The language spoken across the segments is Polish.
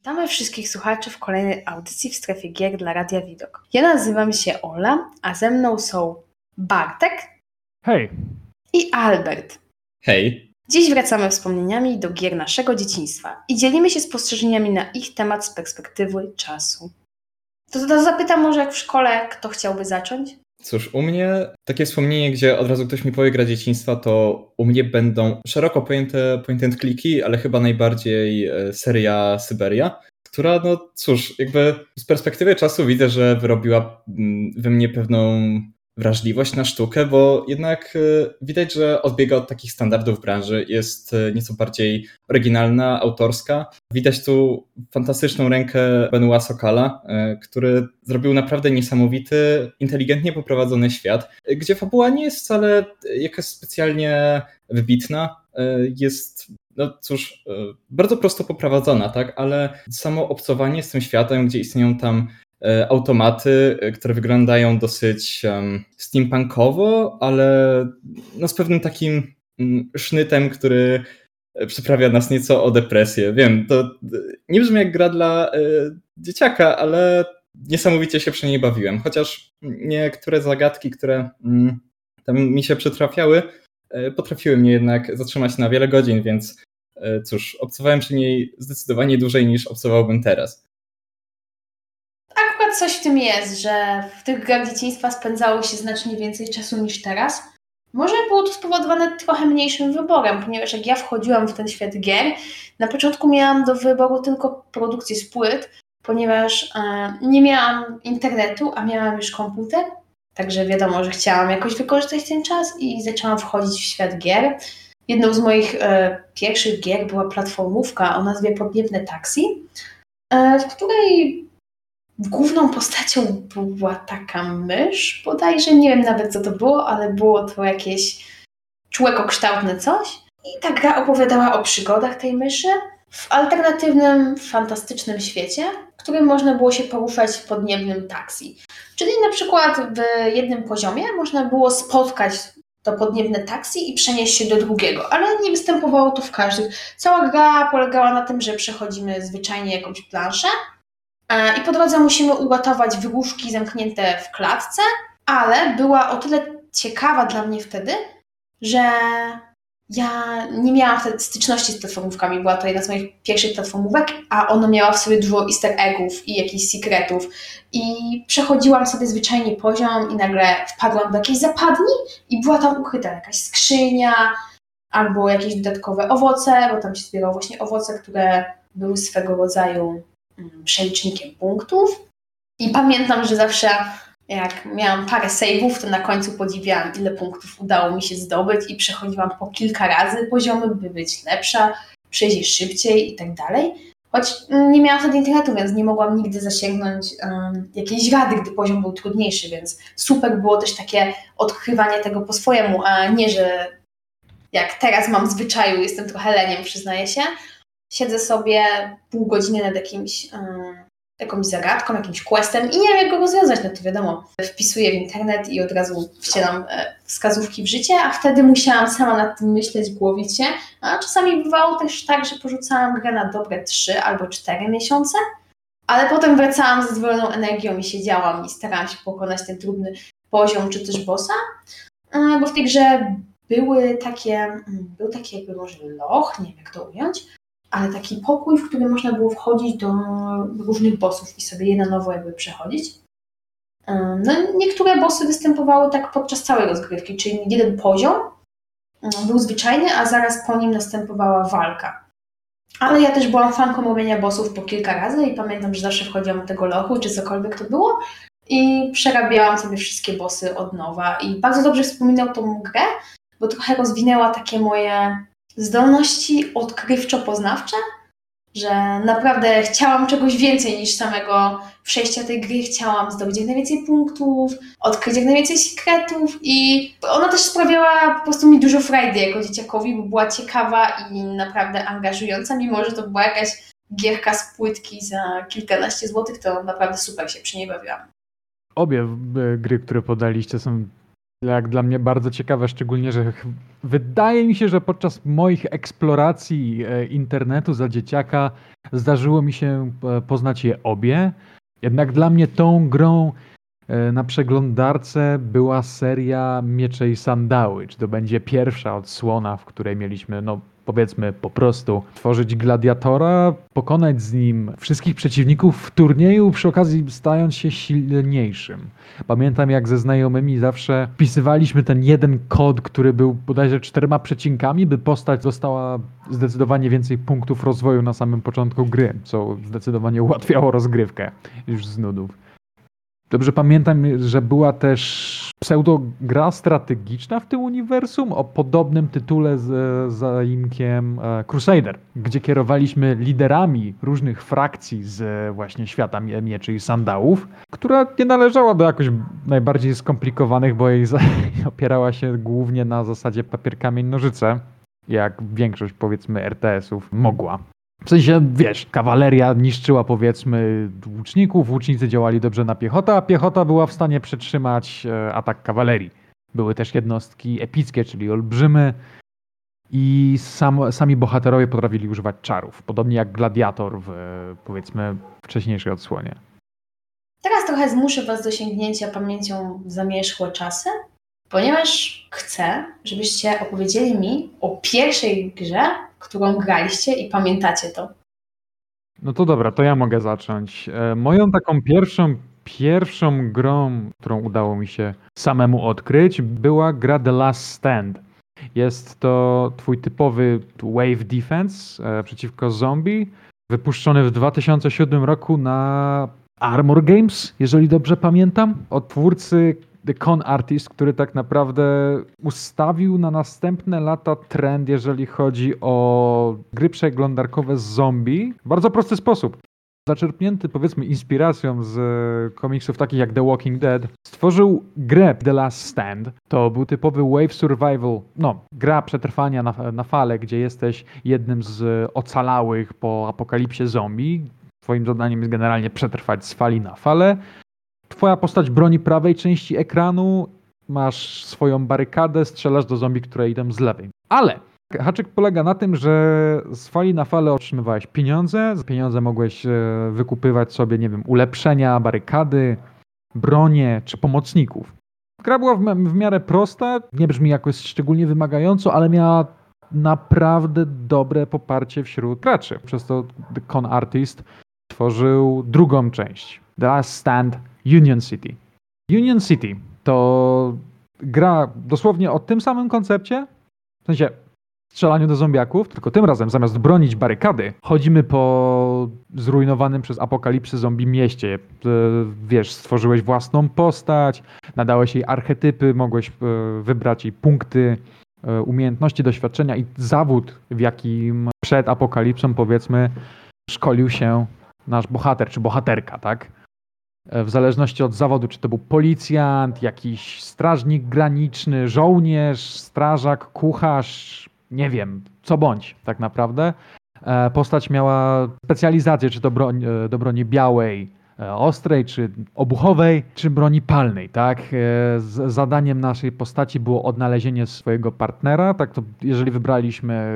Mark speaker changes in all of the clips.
Speaker 1: Witamy wszystkich słuchaczy w kolejnej audycji w strefie gier dla Radia Widok. Ja nazywam się Ola, a ze mną są Bartek.
Speaker 2: Hej.
Speaker 1: I Albert.
Speaker 3: Hej.
Speaker 1: Dziś wracamy wspomnieniami do gier naszego dzieciństwa i dzielimy się spostrzeżeniami na ich temat z perspektywy czasu. To, to zapytam może jak w szkole, kto chciałby zacząć?
Speaker 3: Cóż, u mnie takie wspomnienie, gdzie od razu ktoś mi powie gra dzieciństwa, to u mnie będą szeroko pojęte point and clicky, ale chyba najbardziej e, seria Syberia, która, no cóż, jakby z perspektywy czasu widzę, że wyrobiła mm, we mnie pewną wrażliwość na sztukę, bo jednak e, widać, że odbiega od takich standardów branży, jest e, nieco bardziej oryginalna, autorska. Widać tu fantastyczną rękę Benoit Sokala, e, który zrobił naprawdę niesamowity, inteligentnie poprowadzony świat, gdzie fabuła nie jest wcale jakaś specjalnie wybitna. Jest no cóż, bardzo prosto poprowadzona, tak, ale samo obcowanie z tym światem, gdzie istnieją tam automaty, e, które wyglądają dosyć steampunkowo, ale no z pewnym takim mm, sznytem, który przyprawia nas nieco o depresję. Wiem, to nie brzmi jak gra dla y, dzieciaka, ale niesamowicie się przy niej bawiłem. Chociaż niektóre zagadki, które y, tam mi się przytrafiały, potrafiły mnie jednak zatrzymać na wiele godzin, więc cóż, obcowałem przy niej zdecydowanie dłużej niż obcowałbym teraz
Speaker 1: coś w tym jest, że w tych grach dzieciństwa spędzało się znacznie więcej czasu niż teraz. Może było to spowodowane trochę mniejszym wyborem, ponieważ jak ja wchodziłam w ten świat gier, na początku miałam do wyboru tylko produkcję z płyt, ponieważ e, nie miałam internetu, a miałam już komputer, także wiadomo, że chciałam jakoś wykorzystać ten czas i zaczęłam wchodzić w świat gier. Jedną z moich e, pierwszych gier była platformówka o nazwie Podniebne Taxi, e, w której główną postacią była taka mysz, bodajże nie wiem nawet co to było, ale było to jakieś człekokształtne coś. I ta gra opowiadała o przygodach tej myszy w alternatywnym, fantastycznym świecie, w którym można było się poruszać w podniebnym taksi. Czyli na przykład w jednym poziomie można było spotkać to podniebne taksi i przenieść się do drugiego, ale nie występowało to w każdym. Cała gra polegała na tym, że przechodzimy zwyczajnie jakąś planszę, I po drodze musimy uratować wygłuszki zamknięte w klatce, ale była o tyle ciekawa dla mnie wtedy, że ja nie miałam wtedy styczności z platformówkami. Była to jedna z moich pierwszych platformówek, a ona miała w sobie dużo easter eggów i jakichś secretów. I przechodziłam sobie zwyczajnie poziom i nagle wpadłam do jakiejś zapadni i była tam ukryta jakaś skrzynia albo jakieś dodatkowe owoce, bo tam się zbierało właśnie owoce, które były swego rodzaju przelicznikiem punktów. I pamiętam, że zawsze jak miałam parę save'ów, to na końcu podziwiałam, ile punktów udało mi się zdobyć i przechodziłam po kilka razy poziomy, by być lepsza, przejść szybciej i tak dalej. Choć nie miałam wtedy internetu, więc nie mogłam nigdy zasięgnąć um, jakiejś rady, gdy poziom był trudniejszy, więc super było też takie odkrywanie tego po swojemu, a nie, że jak teraz mam zwyczaju, jestem trochę leniem, przyznaję się, siedzę sobie pół godziny nad jakimś, yy, jakąś zagadką, jakimś questem i nie wiem, jak go rozwiązać, no to wiadomo, wpisuję w internet i od razu wcielam e, wskazówki w życie, a wtedy musiałam sama nad tym myśleć, głowić się, a czasami bywało też tak, że porzucałam grę na dobre 3 albo 4 miesiące, ale potem wracałam z zadowoloną energią i siedziałam i starałam się pokonać ten trudny poziom czy też bossa, bo w tej grze były takie, mm, był taki jakby może loch, nie wiem jak to ująć, ale taki pokój, w którym można było wchodzić do różnych bossów i sobie je na nowo jakby przechodzić. No, niektóre bossy występowały tak podczas całej rozgrywki, czyli jeden poziom był zwyczajny, a zaraz po nim następowała walka. Ale ja też byłam fanką robienia bossów po kilka razy i pamiętam, że zawsze wchodziłam do tego lochu, czy cokolwiek to było i przerabiałam sobie wszystkie bossy od nowa i bardzo dobrze wspominał tą grę, bo trochę rozwinęła takie moje zdolności odkrywczo-poznawcze, że naprawdę chciałam czegoś więcej niż samego przejścia tej gry, chciałam zdobyć jak najwięcej punktów, odkryć jak najwięcej sekretów i ona też sprawiała po prostu mi dużo frajdy jako dzieciakowi, bo była ciekawa i naprawdę angażująca, mimo że to była jakaś gierka z płytki za kilkanaście złotych, to naprawdę super się przy niej bawiłam.
Speaker 2: Obie gry, które podaliście są Jak dla mnie bardzo ciekawe, szczególnie, że wydaje mi się, że podczas moich eksploracji e, internetu za dzieciaka zdarzyło mi się e, poznać je obie. Jednak dla mnie tą grą e, na przeglądarce była seria Miecze i Sandały. Czy to będzie pierwsza odsłona, w której mieliśmy no, powiedzmy po prostu tworzyć gladiatora, pokonać z nim wszystkich przeciwników w turnieju, przy okazji stając się silniejszym. Pamiętam jak ze znajomymi zawsze wpisywaliśmy ten jeden kod, który był bodajże czterema przecinkami, by postać dostała zdecydowanie więcej punktów rozwoju na samym początku gry, co zdecydowanie ułatwiało rozgrywkę już z nudów. Dobrze pamiętam, że była też pseudogra strategiczna w tym uniwersum o podobnym tytule z zaimkiem e, Crusader, gdzie kierowaliśmy liderami różnych frakcji z właśnie świata mieczy i sandałów, która nie należała do jakoś najbardziej skomplikowanych, bo jej opierała się głównie na zasadzie papier, kamień, nożyce, jak większość powiedzmy RTS-ów mogła. W sensie, wiesz, kawaleria niszczyła powiedzmy łuczników, łucznicy działali dobrze na piechotę, a piechota była w stanie przetrzymać e, atak kawalerii. Były też jednostki epickie, czyli olbrzymy i sam, sami bohaterowie potrafili używać czarów, podobnie jak gladiator w powiedzmy wcześniejszej odsłonie.
Speaker 1: Teraz trochę zmuszę Was do sięgnięcia pamięcią w zamierzchłe czasy, ponieważ chcę, żebyście opowiedzieli mi o pierwszej grze, którą graliście i pamiętacie to.
Speaker 2: No to dobra, to ja mogę zacząć. E, moją taką pierwszą, pierwszą grą, którą udało mi się samemu odkryć, była gra The Last Stand. Jest to twój typowy wave defense e, przeciwko zombie, wypuszczony w 2007 roku na Armor Games, jeżeli dobrze pamiętam, od twórcy The Con Artist, który tak naprawdę ustawił na następne lata trend, jeżeli chodzi o gry przeglądarkowe z zombie. W bardzo prosty sposób. Zaczerpnięty powiedzmy inspiracją z komiksów takich jak The Walking Dead, stworzył grę The Last Stand. To był typowy wave survival, no, gra przetrwania na, na fale, gdzie jesteś jednym z ocalałych po apokalipsie zombie. Twoim zadaniem jest generalnie przetrwać z fali na falę twoja postać broni prawej części ekranu, masz swoją barykadę, strzelasz do zombie, które idą z lewej. Ale haczyk polega na tym, że z fali na falę otrzymywałeś pieniądze, za pieniądze mogłeś e, wykupywać sobie, nie wiem, ulepszenia, barykady, bronie czy pomocników. Gra była w, miarę prosta, nie brzmi jakoś szczególnie wymagająco, ale miała naprawdę dobre poparcie wśród graczy. Przez to Con Artist tworzył drugą część, The Last Stand Union City. Union City to gra dosłownie o tym samym koncepcie, w sensie strzelaniu do zombiaków, tylko tym razem zamiast bronić barykady, chodzimy po zrujnowanym przez apokalipsy zombie mieście. E, wiesz, stworzyłeś własną postać, nadałeś jej archetypy, mogłeś e, wybrać jej punkty, e, umiejętności, doświadczenia i zawód, w jakim przed apokalipsą, powiedzmy, szkolił się nasz bohater czy bohaterka, tak? E, w zależności od zawodu, czy to był policjant, jakiś strażnik graniczny, żołnierz, strażak, kucharz, nie wiem, co bądź tak naprawdę. E, postać miała specjalizację, czy to broń, e, do broni białej, ostrej, czy obuchowej, czy broni palnej, tak? Z zadaniem naszej postaci było odnalezienie swojego partnera, tak to jeżeli wybraliśmy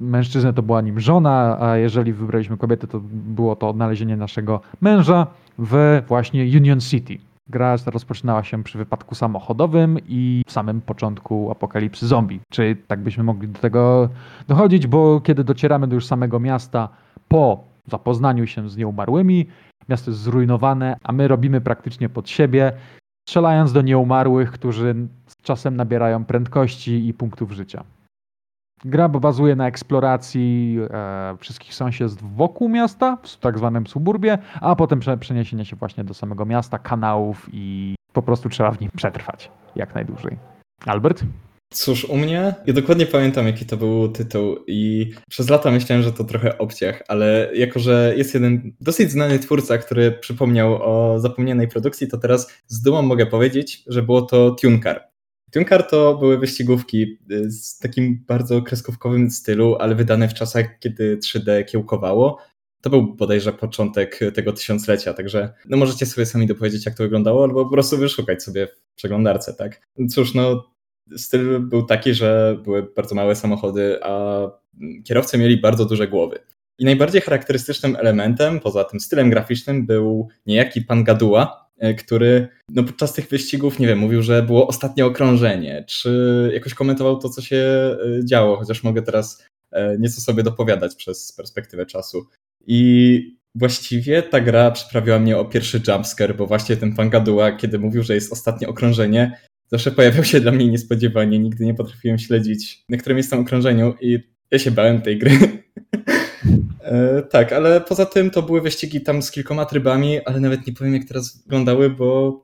Speaker 2: mężczyznę, to była nim żona, a jeżeli wybraliśmy kobietę, to było to odnalezienie naszego męża w właśnie Union City. Gra rozpoczynała się przy wypadku samochodowym i w samym początku apokalipsy zombie. Czy tak byśmy mogli do tego dochodzić, bo kiedy docieramy do już samego miasta po zapoznaniu się z nieumarłymi, miasto jest zrujnowane, a my robimy praktycznie pod siebie, strzelając do nieumarłych, którzy z czasem nabierają prędkości i punktów życia. Gra bazuje na eksploracji e, wszystkich sąsiedztw wokół miasta, w tak zwanym suburbie, a potem przeniesienie się właśnie do samego miasta, kanałów i po prostu trzeba w nim przetrwać jak najdłużej. Albert?
Speaker 3: Cóż, u mnie, ja dokładnie pamiętam, jaki to był tytuł i przez lata myślałem, że to trochę obciach, ale jako, że jest jeden dosyć znany twórca, który przypomniał o zapomnianej produkcji, to teraz z dumą mogę powiedzieć, że było to Tunecar. Tunkar to były wyścigówki y, z takim bardzo kreskówkowym stylu, ale wydane w czasach, kiedy 3D kiełkowało. To był bodajże początek tego tysiąclecia, także no możecie sobie sami dopowiedzieć, jak to wyglądało, albo po prostu wyszukać sobie w przeglądarce, tak? Cóż, no styl był taki, że były bardzo małe samochody, a kierowcy mieli bardzo duże głowy. I najbardziej charakterystycznym elementem, poza tym stylem graficznym, był niejaki pan Gaduła, który no, podczas tych wyścigów, nie wiem, mówił, że było ostatnie okrążenie, czy jakoś komentował to, co się e, działo, chociaż mogę teraz e, nieco sobie dopowiadać przez perspektywę czasu. I właściwie ta gra przyprawiła mnie o pierwszy jumpscare, bo właśnie ten pan Gaduła, kiedy mówił, że jest ostatnie okrążenie, zawsze pojawiał się dla mnie niespodziewanie. Nigdy nie potrafiłem śledzić, na którym jestem okrążeniu i ja się bałem tej gry. E, tak, ale poza tym to były wyścigi tam z kilkoma trybami, ale nawet nie powiem jak teraz wyglądały, bo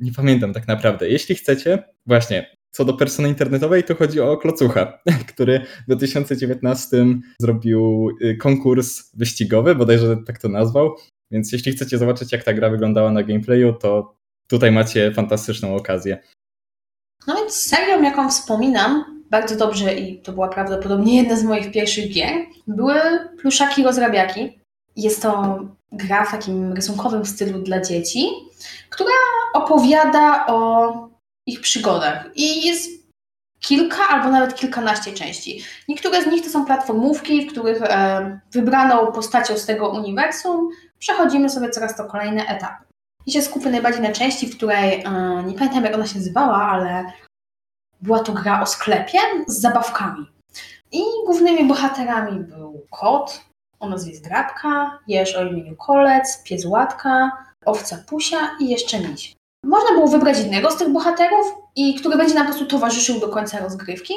Speaker 3: nie pamiętam tak naprawdę. Jeśli chcecie, właśnie, co do persony internetowej, to chodzi o Klocucha, który w 2019 zrobił y, konkurs wyścigowy, bodajże tak to nazwał. Więc jeśli chcecie zobaczyć, jak ta gra wyglądała na gameplayu, to tutaj macie fantastyczną okazję.
Speaker 1: No więc serią, jaką wspominam, bardzo dobrze i to była prawdopodobnie jedna z moich pierwszych gier, były pluszaki rozrabiaki. Jest to gra w takim rysunkowym stylu dla dzieci, która opowiada o ich przygodach i jest kilka albo nawet kilkanaście części. Niektóre z nich to są platformówki, w których e, wybraną postacią z tego uniwersum przechodzimy sobie coraz to kolejne etapy. I się skupię najbardziej na części, w której e, nie pamiętam jak ona się nazywała, ale była to gra o sklepie z zabawkami. I głównymi bohaterami był kot o nazwie Zdrabka, jeż o imieniu Kolec, pies Łatka, owca Pusia i jeszcze miś. Można było wybrać jednego z tych bohaterów, i który będzie nam po prostu towarzyszył do końca rozgrywki.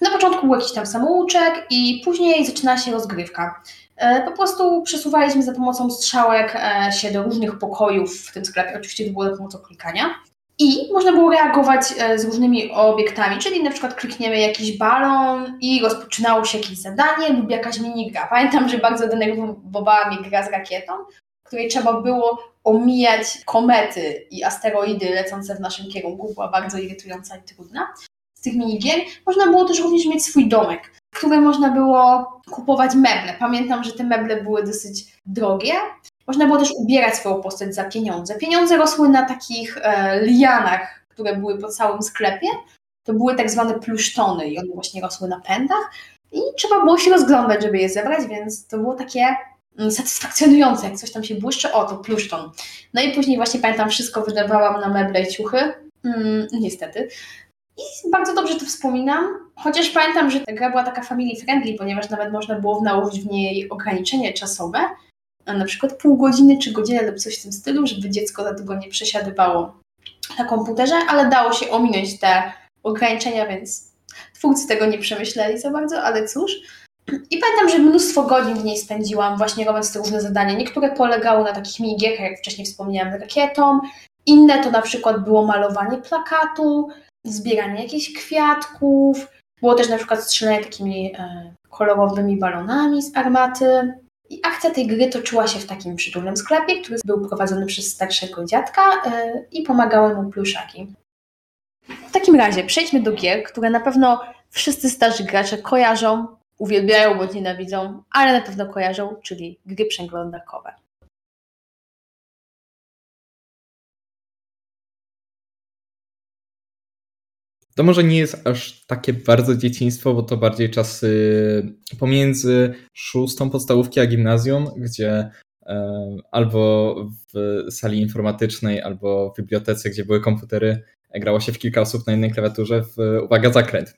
Speaker 1: Na początku był jakiś tam samouczek i później zaczyna się rozgrywka. E, po prostu przesuwaliśmy za pomocą strzałek e, się do różnych pokojów w tym sklepie. Oczywiście to było za pomocą klikania. I można było reagować e, z różnymi obiektami, czyli na przykład klikniemy jakiś balon i rozpoczynało się jakieś zadanie lub jakaś minigra. Pamiętam, że bardzo denerwowała mnie gra z rakietą, w której trzeba było omijać komety i asteroidy lecące w naszym kierunku. Była bardzo irytująca i trudna. Z tych minigier można było też również mieć swój domek, w którym można było kupować meble. Pamiętam, że te meble były dosyć drogie, można było też ubierać swoją postać za pieniądze. Pieniądze rosły na takich e, lianach, które były po całym sklepie. To były tak zwane plusztony i one właśnie rosły na pędach i trzeba było się rozglądać, żeby je zebrać, więc to było takie mm, satysfakcjonujące, jak coś tam się błyszczy, o to pluszton. No i później właśnie pamiętam, wszystko wydawałam na meble i ciuchy, mm, niestety. I bardzo dobrze to wspominam, chociaż pamiętam, że ta gra była taka family friendly, ponieważ nawet można było nałożyć w niej ograniczenie czasowe, na przykład pół godziny czy godzinę lub coś w tym stylu, żeby dziecko za długo nie przesiadywało na komputerze, ale dało się ominąć te ograniczenia, więc twórcy tego nie przemyśleli za bardzo, ale cóż. I pamiętam, że mnóstwo godzin w niej spędziłam właśnie robiąc te różne zadania. Niektóre polegały na takich minigierkach, jak wcześniej wspomniałam, rakietą. Inne to na przykład było malowanie plakatu, zbieranie jakichś kwiatków. Było też na przykład strzelanie takimi e, kolorowymi balonami z armaty. I akcja tej gry toczyła się w takim przytulnym sklepie, który był prowadzony przez starszego dziadka yy, i pomagały mu pluszaki. W takim razie przejdźmy do gier, które na pewno wszyscy starzy gracze kojarzą, uwielbiają bądź nienawidzą, ale na pewno kojarzą, czyli gry przeglądarkowe.
Speaker 3: To może nie jest aż takie bardzo dzieciństwo, bo to bardziej czasy pomiędzy szóstą podstawówki a gimnazjum, gdzie e, albo w sali informatycznej, albo w bibliotece, gdzie były komputery, grało się w kilka osób na jednej klawiaturze w, uwaga, zakręt.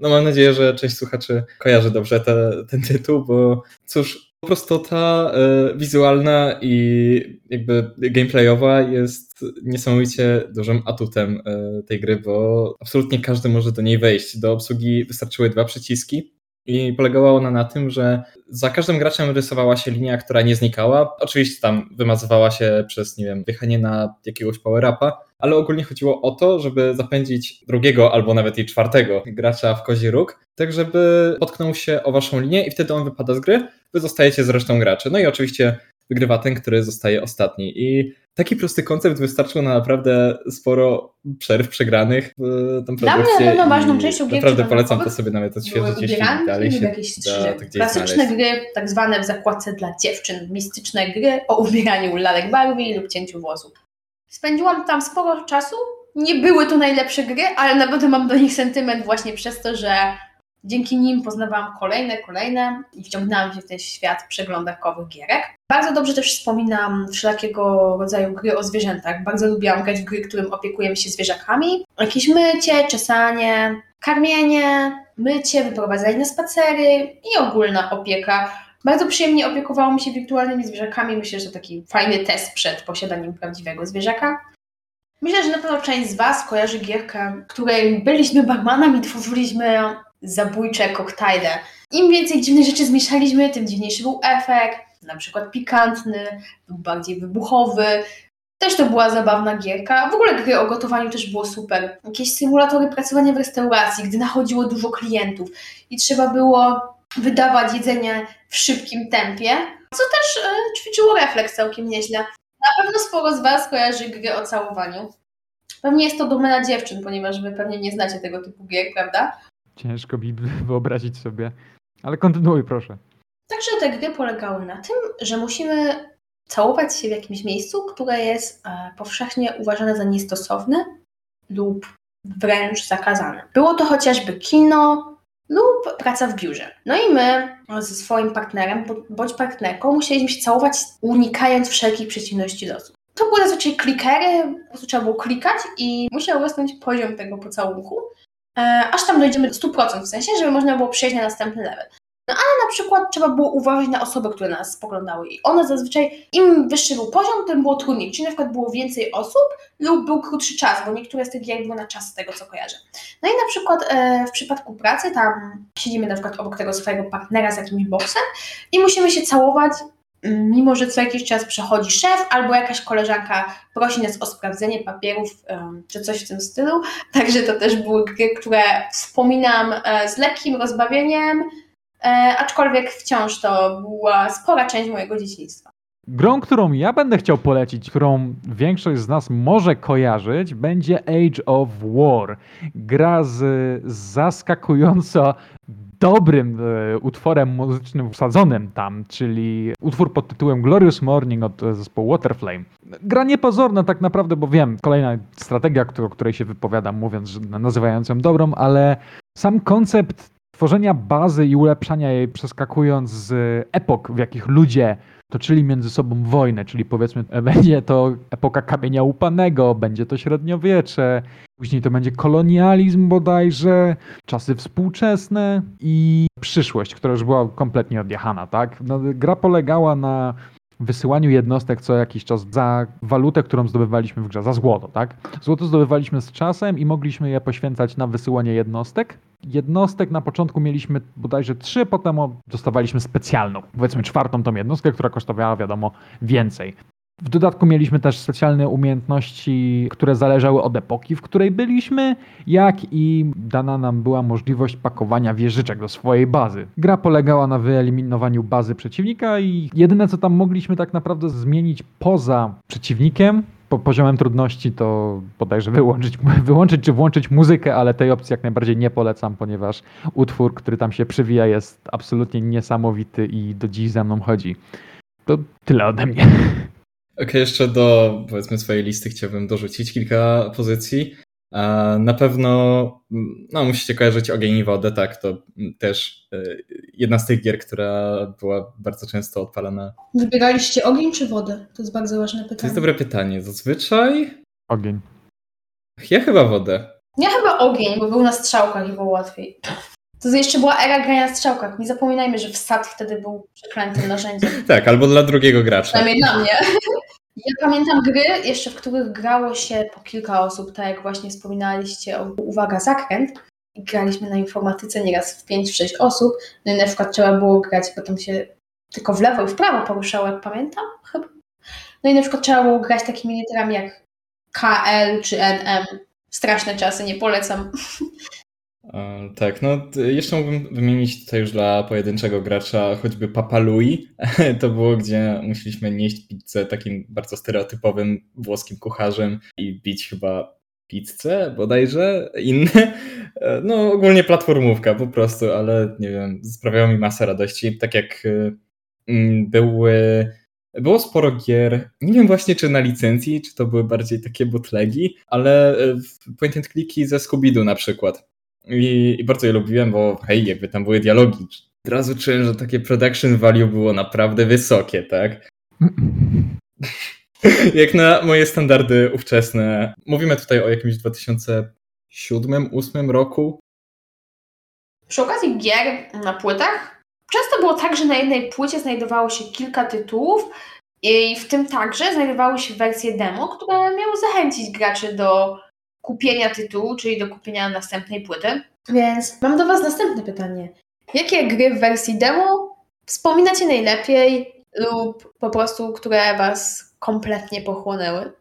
Speaker 3: No mam nadzieję, że część słuchaczy kojarzy dobrze te, ten tytuł, bo cóż, po prostu ta y, wizualna i jakby gameplayowa jest niesamowicie dużym atutem y, tej gry, bo absolutnie każdy może do niej wejść. Do obsługi wystarczyły dwa przyciski i polegała ona na tym, że za każdym graczem rysowała się linia, która nie znikała. Oczywiście tam wymazywała się przez, nie wiem, wjechanie na jakiegoś power-upa, ale ogólnie chodziło o to, żeby zapędzić drugiego albo nawet i czwartego gracza w kozi róg, tak żeby potknął się o waszą linię i wtedy on wypada z gry, wy zostajecie z resztą graczy. No i oczywiście wygrywa ten, który zostaje ostatni. I taki prosty koncept wystarczył na naprawdę sporo przerw przegranych w
Speaker 1: Dla mnie na pewno ważną częścią gier
Speaker 3: Naprawdę polecam to sobie nawet odświeżyć, jeśli dalej się
Speaker 1: jakieś
Speaker 3: da to
Speaker 1: Klasyczne
Speaker 3: znaleźć.
Speaker 1: gry, tak zwane w zakładce dla dziewczyn, mistyczne gry o ubieraniu lalek Barbie lub cięciu włosów. Spędziłam tam sporo czasu. Nie były to najlepsze gry, ale na pewno mam do nich sentyment właśnie przez to, że dzięki nim poznawałam kolejne, kolejne i wciągnęłam się w ten świat przeglądarkowych gierek. Bardzo dobrze też wspominam wszelakiego rodzaju gry o zwierzętach. Bardzo lubiłam grać w gry, którym opiekujemy się zwierzakami. Jakieś mycie, czesanie, karmienie, mycie, wyprowadzanie na spacery i ogólna opieka. Bardzo przyjemnie opiekowało mi się wirtualnymi zwierzakami. Myślę, że to taki fajny test przed posiadaniem prawdziwego zwierzaka. Myślę, że na pewno część z Was kojarzy gierkę, której byliśmy barmanami i tworzyliśmy zabójcze koktajle. Im więcej dziwnych rzeczy zmieszaliśmy, tym dziwniejszy był efekt. Na przykład pikantny lub bardziej wybuchowy. Też to była zabawna gierka. W ogóle gry o gotowaniu też było super. Jakieś symulatory pracowania w restauracji, gdy nachodziło dużo klientów i trzeba było wydawać jedzenie w szybkim tempie, co też e, ćwiczyło refleks całkiem nieźle. Na pewno sporo z Was kojarzy gry o całowaniu. Pewnie jest to domena dziewczyn, ponieważ Wy pewnie nie znacie tego typu gier, prawda?
Speaker 2: Ciężko mi wyobrazić sobie. Ale kontynuuj, proszę.
Speaker 1: Także te gry polegały na tym, że musimy całować się w jakimś miejscu, które jest e, powszechnie uważane za niestosowne lub wręcz zakazane. Było to chociażby kino lub praca w biurze. No i my ze swoim partnerem bądź partnerką musieliśmy się całować, unikając wszelkich przeciwności losu. To były zazwyczaj klikery, po prostu trzeba było klikać i musiał rosnąć poziom tego pocałunku, e, aż tam dojdziemy do 100%, w sensie, żeby można było przejść na następny level. No ale na przykład trzeba było uważać na osoby, które nas spoglądały i one zazwyczaj, im wyższy był poziom, tym było trudniej, czyli na przykład było więcej osób lub był krótszy czas, bo niektóre z tych gier były na czas tego, co kojarzę. No i na przykład e, w przypadku pracy tam siedzimy na przykład obok tego swojego partnera z jakimś boksem i musimy się całować, mm, mimo że co jakiś czas przechodzi szef albo jakaś koleżanka prosi nas o sprawdzenie papierów czy coś w tym stylu. Także to też były gry, które wspominam e, z lekkim rozbawieniem, aczkolwiek wciąż to była spora część mojego dzieciństwa.
Speaker 2: Grą, którą ja będę chciał polecić, którą większość z nas może kojarzyć, będzie Age of War. Gra z zaskakująco dobrym e, utworem muzycznym wsadzonym tam, czyli utwór pod tytułem Glorious Morning od e, zespołu Waterflame. Gra niepozorna tak naprawdę, bo wiem, kolejna strategia, o której się wypowiadam, mówiąc, że nazywając ją dobrą, ale sam koncept tworzenia bazy i ulepszania jej przeskakując z epok, w jakich ludzie toczyli między sobą wojnę, czyli powiedzmy e, będzie to epoka kamienia łupanego, będzie to średniowiecze, później to będzie kolonializm bodajże, czasy współczesne i przyszłość, która już była kompletnie odjechana, tak? No, gra polegała na wysyłaniu jednostek co jakiś czas za walutę, którą zdobywaliśmy w grze, za złoto, tak? Złoto zdobywaliśmy z czasem i mogliśmy je poświęcać na wysyłanie jednostek. Jednostek na początku mieliśmy bodajże trzy, potem dostawaliśmy specjalną, powiedzmy czwartą tą jednostkę, która kosztowała wiadomo więcej. W dodatku mieliśmy też specjalne umiejętności, które zależały od epoki, w której byliśmy, jak i dana nam była możliwość pakowania wieżyczek do swojej bazy. Gra polegała na wyeliminowaniu bazy przeciwnika i jedyne co tam mogliśmy tak naprawdę zmienić poza przeciwnikiem, po poziomem trudności to bodajże wyłączyć, wyłączyć czy włączyć muzykę, ale tej opcji jak najbardziej nie polecam, ponieważ utwór, który tam się przewija jest absolutnie niesamowity i do dziś za mną chodzi. To tyle ode mnie.
Speaker 3: Okej, jeszcze do powiedzmy swojej listy chciałbym dorzucić kilka pozycji. A Na pewno no, musicie kojarzyć ogień i wodę, tak, to też y, jedna z tych gier, która była bardzo często odpalana.
Speaker 1: Wybieraliście ogień czy wodę? To jest bardzo ważne pytanie.
Speaker 3: To jest dobre pytanie. Zazwyczaj
Speaker 2: Ogień.
Speaker 3: ja chyba wodę.
Speaker 1: Ja chyba ogień, bo był na strzałkach i było łatwiej. To jeszcze była era grania na strzałkach. Nie zapominajmy, że wsad wtedy był przeklętym narzędziem.
Speaker 3: Tak, albo dla drugiego gracza.
Speaker 1: Przynajmniej dla mnie. Ja pamiętam gry jeszcze, w których grało się po kilka osób, tak jak właśnie wspominaliście, o, uwaga, zakręt. Graliśmy na informatyce nieraz w 5-6 osób. No i na przykład trzeba było grać, potem się tylko w lewo i w prawo poruszało, jak pamiętam, chyba. No i na przykład trzeba było grać takimi literami jak KL czy NM. Straszne czasy, nie polecam.
Speaker 3: E, tak, no jeszcze mógłbym wymienić tutaj już dla pojedynczego gracza choćby Papa Louis. To było, gdzie musieliśmy nieść pizzę takim bardzo stereotypowym włoskim kucharzem i bić chyba pizzę bodajże, inne. E, no ogólnie platformówka po prostu, ale nie wiem, sprawiało mi masę radości. Tak jak e, mm, były było sporo gier, nie wiem właśnie czy na licencji, czy to były bardziej takie bootlegi, ale point and clicki ze Scooby-Doo na przykład. I, I, bardzo je lubiłem, bo hej, jakby tam były dialogi. Od razu czułem, że takie production value było naprawdę wysokie, tak? Jak na moje standardy ówczesne. Mówimy tutaj o jakimś 2007-2008 roku.
Speaker 1: Przy okazji gier na płytach często było tak, że na jednej płycie znajdowało się kilka tytułów i w tym także znajdowały się wersje demo, które miały zachęcić graczy do kupienia tytułu, czyli do kupienia następnej płyty. Więc mam do Was następne pytanie. Jakie gry w wersji demo wspominacie najlepiej lub po prostu, które Was kompletnie pochłonęły?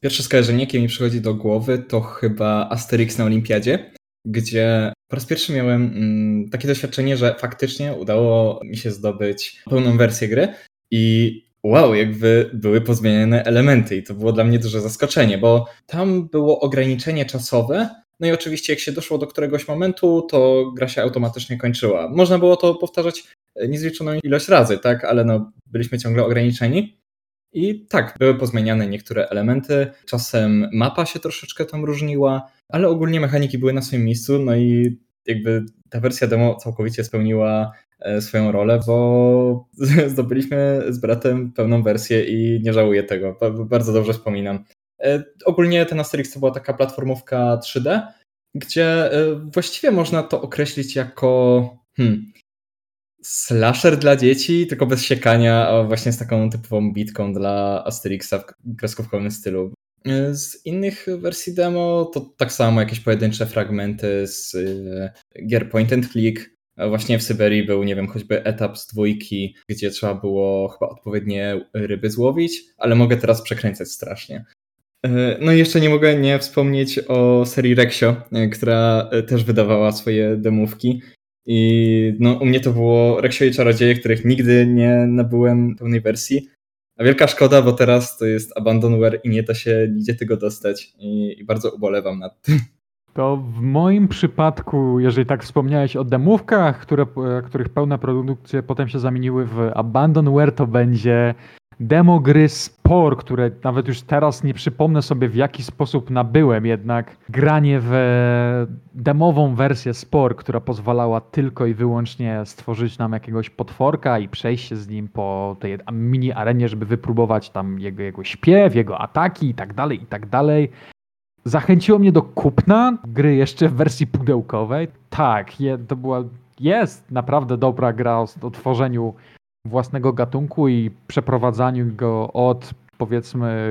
Speaker 3: Pierwsze skojarzenie, jakie mi przychodzi do głowy, to chyba Asterix na Olimpiadzie, gdzie po raz pierwszy miałem mm, takie doświadczenie, że faktycznie udało mi się zdobyć pełną wersję gry i wow, jakby były pozmieniane elementy i to było dla mnie duże zaskoczenie, bo tam było ograniczenie czasowe, no i oczywiście jak się doszło do któregoś momentu, to gra się automatycznie kończyła. Można było to powtarzać e, niezliczoną ilość razy, tak, ale no, byliśmy ciągle ograniczeni. I tak, były pozmieniane niektóre elementy, czasem mapa się troszeczkę tam różniła, ale ogólnie mechaniki były na swoim miejscu, no i jakby ta wersja demo całkowicie spełniła swoją rolę, bo zdobyliśmy z bratem pełną wersję i nie żałuję tego. Bardzo dobrze wspominam. E, ogólnie ten Asterix to była taka platformówka 3D, gdzie e, właściwie można to określić jako hmm, slasher dla dzieci, tylko bez siekania, a właśnie z taką typową bitką dla Asterixa w kreskówkowym stylu. Z innych wersji demo to tak samo jakieś pojedyncze fragmenty z gier point and click, Właśnie w Syberii był, nie wiem, choćby etap z dwójki, gdzie trzeba było chyba odpowiednie ryby złowić, ale mogę teraz przekręcać strasznie. E, no i jeszcze nie mogę nie wspomnieć o serii Rexio, e, która e, też wydawała swoje demówki. I no, u mnie to było Rexio i Czarodzieje, których nigdy nie nabyłem pełnej wersji. A wielka szkoda, bo teraz to jest Abandonware i nie da się nigdzie tego dostać. I, i bardzo ubolewam nad tym.
Speaker 2: To w moim przypadku, jeżeli tak wspomniałeś o demówkach, które, których pełne produkcje potem się zamieniły w Abandonware, to będzie demo gry Spore, które nawet już teraz nie przypomnę sobie w jaki sposób nabyłem, jednak granie w demową wersję Spore, która pozwalała tylko i wyłącznie stworzyć nam jakiegoś potworka i przejść się z nim po tej mini arenie, żeby wypróbować tam jego, jego śpiew, jego ataki i tak dalej, i tak dalej. Zachęciło mnie do kupna gry jeszcze w wersji pudełkowej. Tak, je, to była, jest naprawdę dobra gra o, o tworzeniu własnego gatunku i przeprowadzaniu go od powiedzmy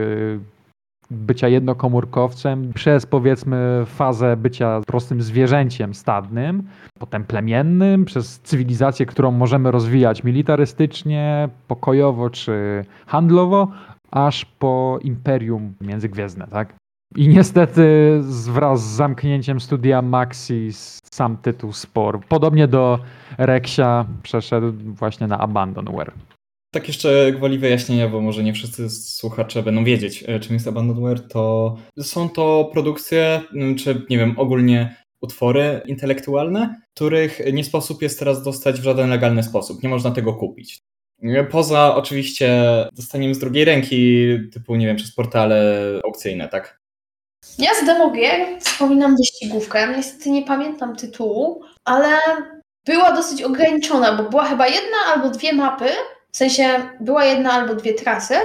Speaker 2: bycia jednokomórkowcem przez powiedzmy fazę bycia prostym zwierzęciem stadnym, potem plemiennym, przez cywilizację, którą możemy rozwijać militarystycznie, pokojowo czy handlowo, aż po imperium międzygwiezdne, tak? I niestety wraz z zamknięciem studia Maxi sam tytuł Spor, podobnie do Rexia, przeszedł właśnie na Abandonware.
Speaker 3: Tak jeszcze gwoli wyjaśnienia, bo może nie wszyscy słuchacze będą wiedzieć, e, czym jest Abandonware, to są to produkcje, czy nie wiem, ogólnie utwory intelektualne, których nie sposób jest teraz dostać w żaden legalny sposób. Nie można tego kupić. Poza oczywiście dostaniem z drugiej ręki, typu, nie wiem, przez portale aukcyjne, tak?
Speaker 1: Ja z demo gier wspominam wyścigówkę. Niestety nie pamiętam tytułu, ale była dosyć ograniczona, bo była chyba jedna albo dwie mapy, w sensie była jedna albo dwie trasy,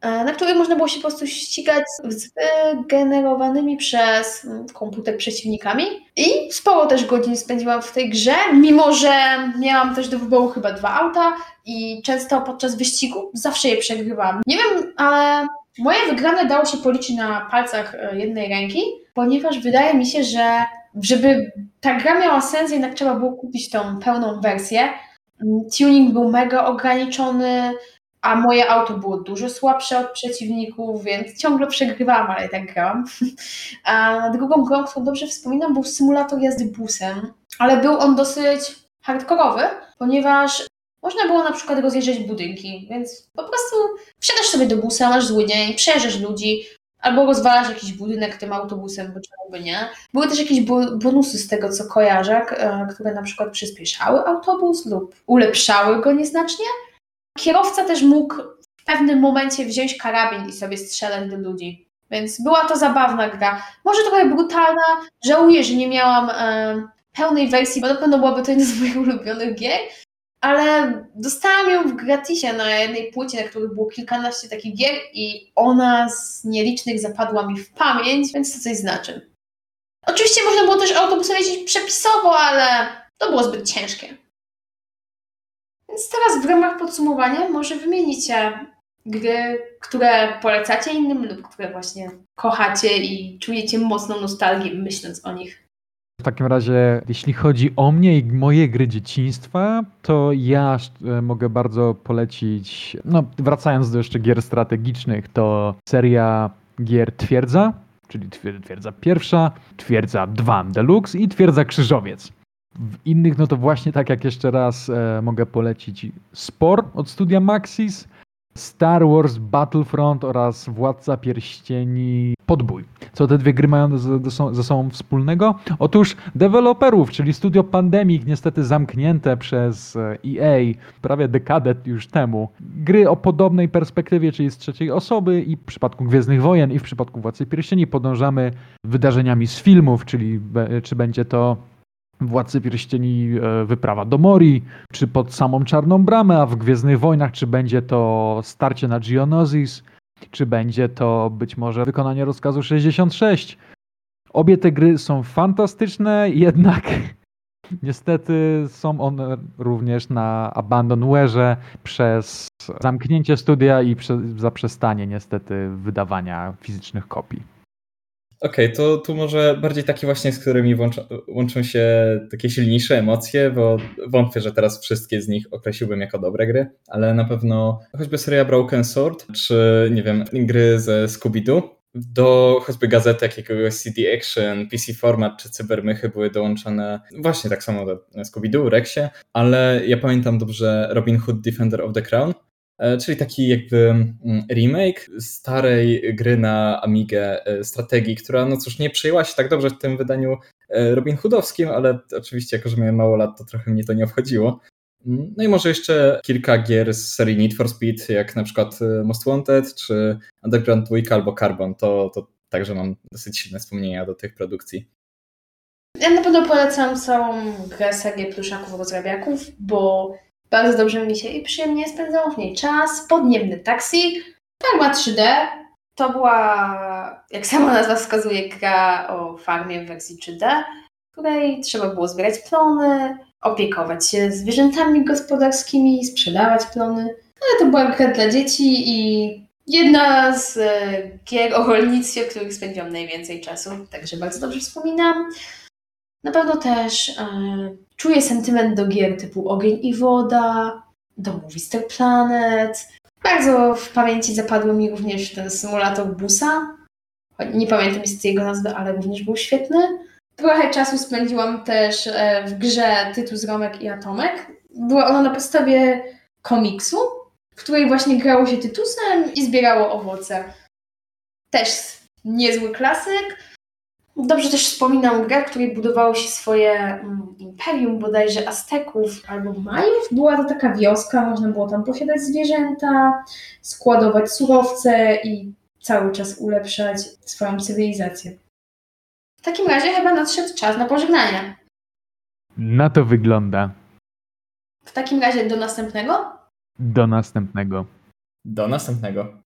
Speaker 1: e, na których można było się po prostu ścigać z wygenerowanymi przez komputer przeciwnikami. I sporo też godzin spędziłam w tej grze, mimo że miałam też do wyboru chyba dwa auta i często podczas wyścigu zawsze je przegrywałam. Nie wiem, ale Moje wygrane dało się policzyć na palcach e, jednej ręki, ponieważ wydaje mi się, że żeby ta gra miała sens, jednak trzeba było kupić tą pełną wersję. Mm, tuning był mega ograniczony, a moje auto było dużo słabsze od przeciwników, więc ciągle przegrywałam, ale i tak grałam. A drugą grą, którą dobrze wspominam, był symulator jazdy busem, ale był on dosyć hardkorowy, ponieważ można było na przykład rozjeżdżać budynki, więc po prostu wsiadasz sobie do busa, masz zły dzień, przejeżdżasz ludzi, albo rozwalasz jakiś budynek tym autobusem, bo czemu by nie. Były też jakieś bonusy z tego, co kojarzę, które na przykład przyspieszały autobus lub ulepszały go nieznacznie. Kierowca też mógł w pewnym momencie wziąć karabin i sobie strzelać do ludzi. Więc była to zabawna gra. Może trochę brutalna. Żałuję, że nie miałam e, pełnej wersji, bo na pewno byłaby to jedna z moich ulubionych gier, ale dostałam ją w gratisie na jednej płycie, na której było kilkanaście takich gier i ona z nielicznych zapadła mi w pamięć, więc to coś znaczy. Oczywiście można było też autobusem jeździć przepisowo, ale to było zbyt ciężkie. Więc teraz w ramach podsumowania może wymienicie gry, które polecacie innym lub które właśnie kochacie i czujecie mocną nostalgię myśląc o nich.
Speaker 2: W takim razie, jeśli chodzi o mnie i moje gry dzieciństwa, to ja e, mogę bardzo polecić, no wracając do jeszcze gier strategicznych, to seria gier Twierdza, czyli Twierdza pierwsza, Twierdza 2 Deluxe i Twierdza Krzyżowiec. W innych, no to właśnie tak jak jeszcze raz e, mogę polecić Spor od studia Maxis, Star Wars Battlefront oraz Władca Pierścieni Podbój. Co te dwie gry mają ze sobą wspólnego? Otóż deweloperów, czyli studio Pandemic, niestety zamknięte przez EA prawie dekadę już temu. Gry o podobnej perspektywie, czyli z trzeciej osoby i w przypadku Gwiezdnych Wojen i w przypadku Władcy Pierścieni podążamy wydarzeniami z filmów, czyli czy będzie to Władcy Pierścieni e, wyprawa do Mori, czy pod samą Czarną Bramę, a w Gwiezdnych Wojnach, czy będzie to starcie na Geonosis, czy będzie to być może wykonanie rozkazu 66. Obie te gry są fantastyczne, jednak niestety są one również na abandonware'ze przez zamknięcie studia i zaprzestanie niestety wydawania fizycznych kopii.
Speaker 3: Okej, okay, to tu może bardziej takie właśnie, z którymi łączą, łączą się takie silniejsze emocje, bo wątpię, że teraz wszystkie z nich określiłbym jako dobre gry, ale na pewno choćby seria Broken Sword, czy nie wiem, gry ze Scooby-Doo, do choćby gazety jakiegoś CD Action, PC Format czy Cybermychy były dołączone właśnie tak samo do Scooby-Doo, Rexie, ale ja pamiętam dobrze Robin Hood Defender of the Crown, czyli taki jakby mm, remake starej gry na Amigę e, strategii, która no cóż, nie przyjęła się tak dobrze w tym wydaniu e, Robin Hoodowskim, ale oczywiście jako, że miałem mało lat, to trochę mnie to nie obchodziło. Mm, no i może jeszcze kilka gier z serii Need for Speed, jak na przykład Most Wanted, czy Underground 2 albo Carbon, to, to także mam dosyć silne wspomnienia do tych produkcji.
Speaker 1: Ja na pewno polecam całą grę serię pluszaków rozrabiaków, bo bardzo dobrze mi się i przyjemnie spędzało w niej czas. Podniebny taksi, farma 3D. To była, jak sama nazwa wskazuje, gra o farmie w wersji 3D, w której trzeba było zbierać plony, opiekować się zwierzętami gospodarskimi, sprzedawać plony. Ale to była gra dla dzieci i jedna z e, gier o rolnictwie, w których spędziłam najwięcej czasu, także bardzo dobrze wspominam. Na pewno też e, czuję sentyment do gier typu Ogień i Woda, do Movister Planet. Bardzo w pamięci zapadł mi również ten symulator busa. Nie pamiętam jest jego nazwy, ale również był świetny. Trochę czasu spędziłam też e, w grze Tytus, Romek i Atomek. Była ona na podstawie komiksu, w której właśnie grało się Tytusem i zbierało owoce. Też niezły klasyk. Dobrze też wspominam grę, w której budowało się swoje mm, imperium bodajże Azteków albo Majów. Była to taka wioska, można było tam posiadać zwierzęta, składować surowce i cały czas ulepszać swoją cywilizację. W takim razie chyba nadszedł czas na pożegnanie.
Speaker 2: Na to wygląda.
Speaker 1: W takim razie do następnego?
Speaker 2: Do następnego.
Speaker 3: Do następnego.